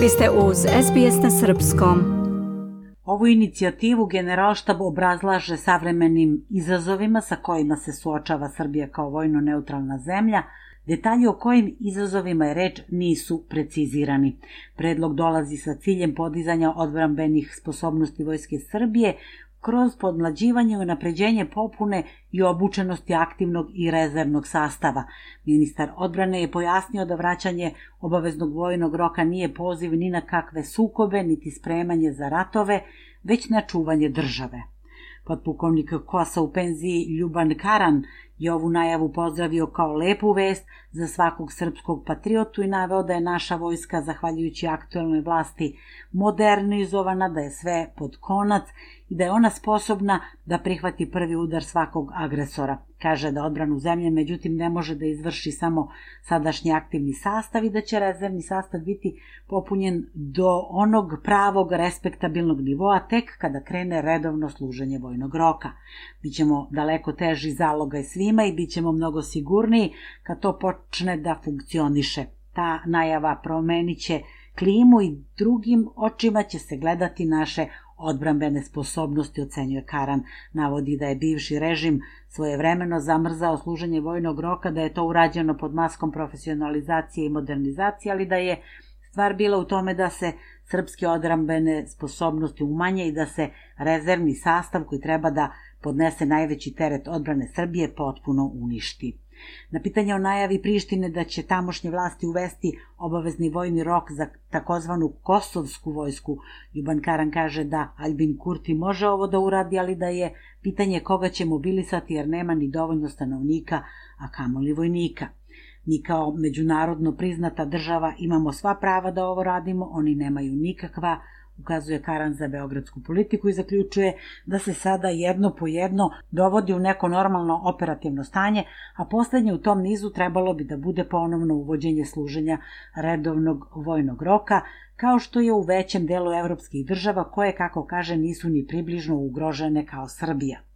Vi ste uz SBS na Srpskom. Ovu inicijativu Generalštab obrazlaže savremenim izazovima sa kojima se suočava Srbija kao vojno neutralna zemlja, Detalji o kojim izazovima je reč nisu precizirani. Predlog dolazi sa ciljem podizanja odbrambenih sposobnosti Vojske Srbije kroz podmlađivanje i napređenje popune i obučenosti aktivnog i rezervnog sastava. Ministar odbrane je pojasnio da vraćanje obaveznog vojnog roka nije poziv ni na kakve sukobe, niti spremanje za ratove, već na čuvanje države. Podpukovnik Kosa u penziji Ljuban Karan je ovu najavu pozdravio kao lepu vest za svakog srpskog patriotu i naveo da je naša vojska, zahvaljujući aktuelnoj vlasti, modernizovana, da je sve pod konac i da je ona sposobna da prihvati prvi udar svakog agresora. Kaže da odbranu zemlje međutim ne može da izvrši samo sadašnji aktivni sastav i da će rezervni sastav biti popunjen do onog pravog respektabilnog nivoa tek kada krene redovno služenje vojnog roka. Bićemo daleko teži zaloga i svima i bit ćemo mnogo sigurniji kad to počne da funkcioniše. Ta najava promenit će klimu i drugim očima će se gledati naše odbrambene sposobnosti, ocenjuje Karan. Navodi da je bivši režim svojevremeno zamrzao služenje vojnog roka, da je to urađeno pod maskom profesionalizacije i modernizacije, ali da je stvar bila u tome da se srpske odbrambene sposobnosti umanje i da se rezervni sastav koji treba da podnese najveći teret odbrane Srbije potpuno uništi. Na pitanje o najavi Prištine da će tamošnje vlasti uvesti obavezni vojni rok za takozvanu kosovsku vojsku, Ljuban Karan kaže da Albin Kurti može ovo da uradi, ali da je pitanje koga će mobilisati jer nema ni dovoljno stanovnika, a kamoli vojnika. Mi kao međunarodno priznata država imamo sva prava da ovo radimo, oni nemaju nikakva ukazuje Karan za beogradsku politiku i zaključuje da se sada jedno po jedno dovodi u neko normalno operativno stanje, a poslednje u tom nizu trebalo bi da bude ponovno uvođenje služenja redovnog vojnog roka, kao što je u većem delu evropskih država koje, kako kaže, nisu ni približno ugrožene kao Srbija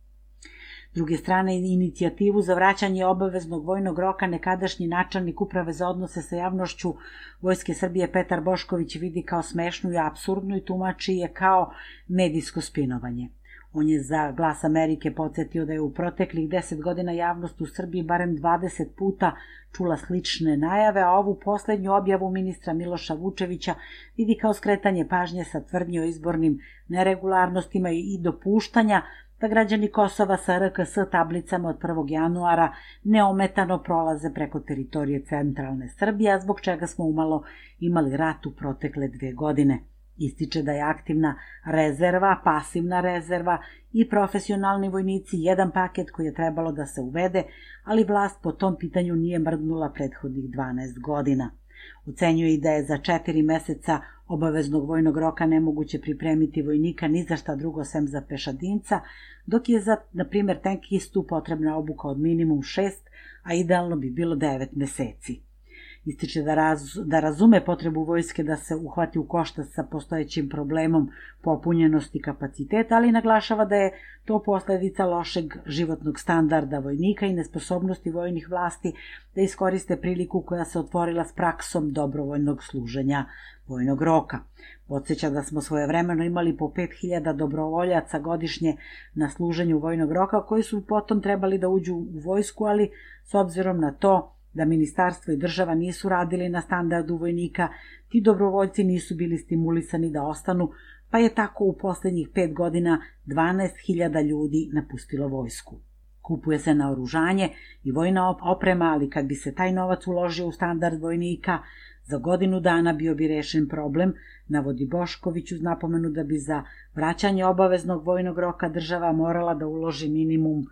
druge strane, inicijativu za vraćanje obaveznog vojnog roka nekadašnji načelnik uprave za odnose sa javnošću Vojske Srbije Petar Bošković vidi kao smešnu i absurdnu i tumači je kao medijsko spinovanje. On je za glas Amerike podsjetio da je u proteklih 10 godina javnost u Srbiji barem 20 puta čula slične najave, a ovu poslednju objavu ministra Miloša Vučevića vidi kao skretanje pažnje sa tvrdnje o izbornim neregularnostima i dopuštanja da građani Kosova sa RKS tablicama od 1. januara neometano prolaze preko teritorije centralne Srbije, zbog čega smo umalo imali rat u protekle dve godine. Ističe da je aktivna rezerva, pasivna rezerva i profesionalni vojnici jedan paket koji je trebalo da se uvede, ali vlast po tom pitanju nije mrdnula prethodnih 12 godina. Ocenjuje i da je za četiri meseca obaveznog vojnog roka nemoguće pripremiti vojnika ni za šta drugo sem za pešadinca, dok je za, na primjer, tenkistu potrebna obuka od minimum šest, a idealno bi bilo devet meseci. Ističe da, raz, da razume potrebu vojske da se uhvati u koštac sa postojećim problemom popunjenosti kapaciteta, ali naglašava da je to posledica lošeg životnog standarda vojnika i nesposobnosti vojnih vlasti da iskoriste priliku koja se otvorila s praksom dobrovoljnog služenja vojnog roka. Podseća da smo svojevremeno imali po 5000 dobrovoljaca godišnje na služenju vojnog roka koji su potom trebali da uđu u vojsku, ali s obzirom na to da ministarstvo i država nisu radili na standardu vojnika, ti dobrovoljci nisu bili stimulisani da ostanu, pa je tako u poslednjih pet godina 12.000 ljudi napustilo vojsku. Kupuje se na oružanje i vojna oprema, ali kad bi se taj novac uložio u standard vojnika, za godinu dana bio bi rešen problem, navodi Bošković uz napomenu da bi za vraćanje obaveznog vojnog roka država morala da uloži minimum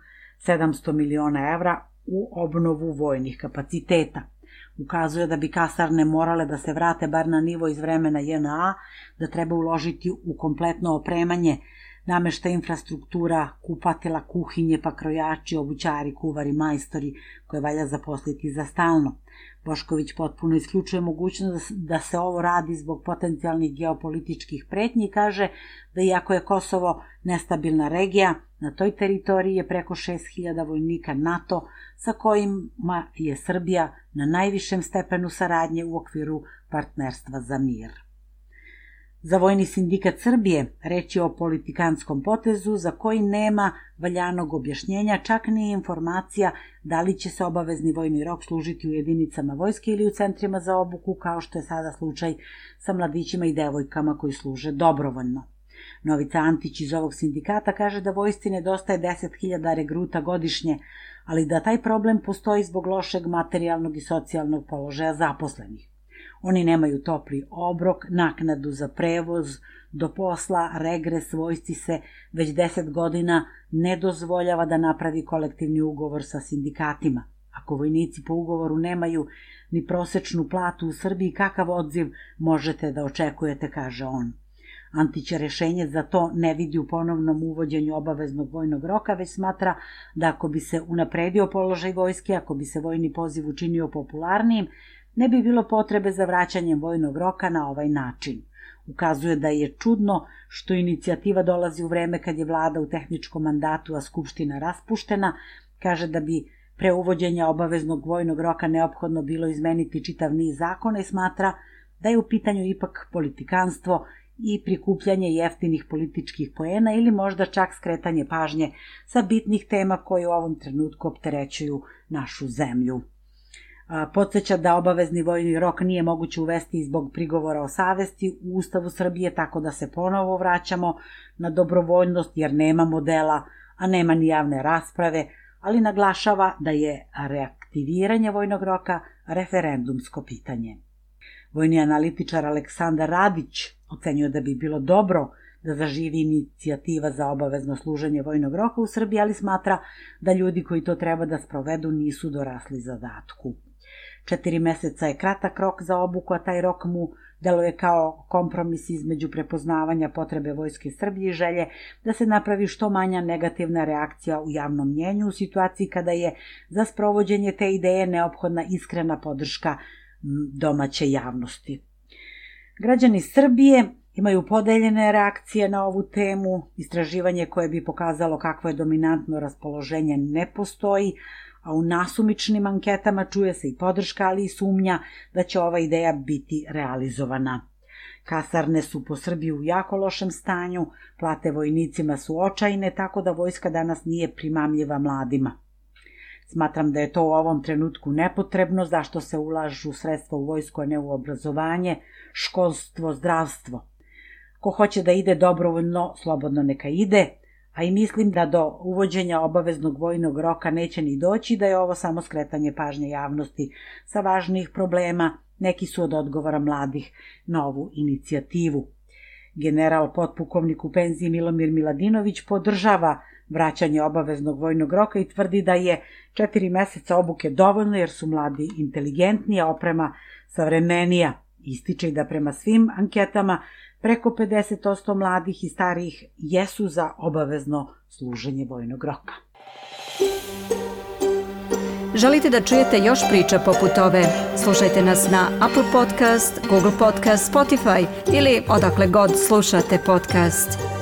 700 miliona evra u obnovu vojnih kapaciteta. Ukazuje da bi kasarne morale da se vrate bar na nivo iz vremena JNA, da treba uložiti u kompletno opremanje namešta infrastruktura, kupatila, kuhinje, pa krojači, obućari, kuvari, majstori, koje valja zaposliti za stalno. Bošković potpuno isključuje mogućnost da se ovo radi zbog potencijalnih geopolitičkih pretnji kaže da iako je Kosovo nestabilna regija, na toj teritoriji je preko 6000 vojnika NATO sa kojima je Srbija na najvišem stepenu saradnje u okviru partnerstva za mir. Za Vojni sindikat Srbije je o politikanskom potezu za koji nema valjanog objašnjenja, čak ni informacija da li će se obavezni vojni rok služiti u jedinicama vojske ili u centrima za obuku, kao što je sada slučaj sa mladićima i devojkama koji služe dobrovoljno. Novica Antić iz ovog sindikata kaže da vojsci nedostaje 10.000 regruta godišnje, ali da taj problem postoji zbog lošeg materijalnog i socijalnog položaja zaposlenih. Oni nemaju topli obrok, naknadu za prevoz, do posla, regres vojsci se već 10 godina ne dozvoljava da napravi kolektivni ugovor sa sindikatima. Ako vojnici po ugovoru nemaju ni prosečnu platu u Srbiji, kakav odziv možete da očekujete, kaže on. Antić rešenje za to ne vidi u ponovnom uvođenju obaveznog vojnog roka, već smatra da ako bi se unapredio položaj vojske, ako bi se vojni poziv učinio popularnijim, ne bi bilo potrebe za vraćanjem vojnog roka na ovaj način. Ukazuje da je čudno što inicijativa dolazi u vreme kad je vlada u tehničkom mandatu, a skupština raspuštena, kaže da bi pre uvođenja obaveznog vojnog roka neophodno bilo izmeniti čitav niz zakona i smatra da je u pitanju ipak politikanstvo i prikupljanje jeftinih političkih poena ili možda čak skretanje pažnje sa bitnih tema koje u ovom trenutku opterećuju našu zemlju. Podseća da obavezni vojni rok nije moguće uvesti zbog prigovora o savesti u Ustavu Srbije, tako da se ponovo vraćamo na dobrovoljnost jer nema modela, a nema ni javne rasprave, ali naglašava da je reaktiviranje vojnog roka referendumsko pitanje. Vojni analitičar Aleksandar Radić ocenjuje da bi bilo dobro da zaživi inicijativa za obavezno služenje vojnog roka u Srbiji, ali smatra da ljudi koji to treba da sprovedu nisu dorasli zadatku. Četiri meseca je kratak rok za obuku, a taj rok mu deluje kao kompromis između prepoznavanja potrebe Vojske Srbije i želje da se napravi što manja negativna reakcija u javnom mnjenju u situaciji kada je za sprovođenje te ideje neophodna iskrena podrška domaće javnosti. Građani Srbije imaju podeljene reakcije na ovu temu, istraživanje koje bi pokazalo kakvo je dominantno raspoloženje ne postoji, a u nasumičnim anketama čuje se i podrška, ali i sumnja da će ova ideja biti realizovana. Kasarne su po Srbiji u jako lošem stanju, plate vojnicima su očajne, tako da vojska danas nije primamljiva mladima. Smatram da je to u ovom trenutku nepotrebno, zašto se ulažu sredstva u vojsku, a ne u obrazovanje, školstvo, zdravstvo. Ko hoće da ide dobrovoljno, slobodno neka ide, a i mislim da do uvođenja obaveznog vojnog roka neće ni doći, da je ovo samo skretanje pažnje javnosti sa važnih problema, neki su od odgovora mladih na ovu inicijativu. General potpukovnik u penziji Milomir Miladinović podržava vraćanje obaveznog vojnog roka i tvrdi da je četiri meseca obuke dovoljno jer su mladi inteligentnija, oprema savremenija. Ističe i da prema svim anketama preko 50% mladih i starijih jesu za obavezno služenje vojnog roka. Želite da čujete još priča poput ove? Slušajte nas na Apple Podcast, Google Podcast, Spotify ili odakle god slušate podcast.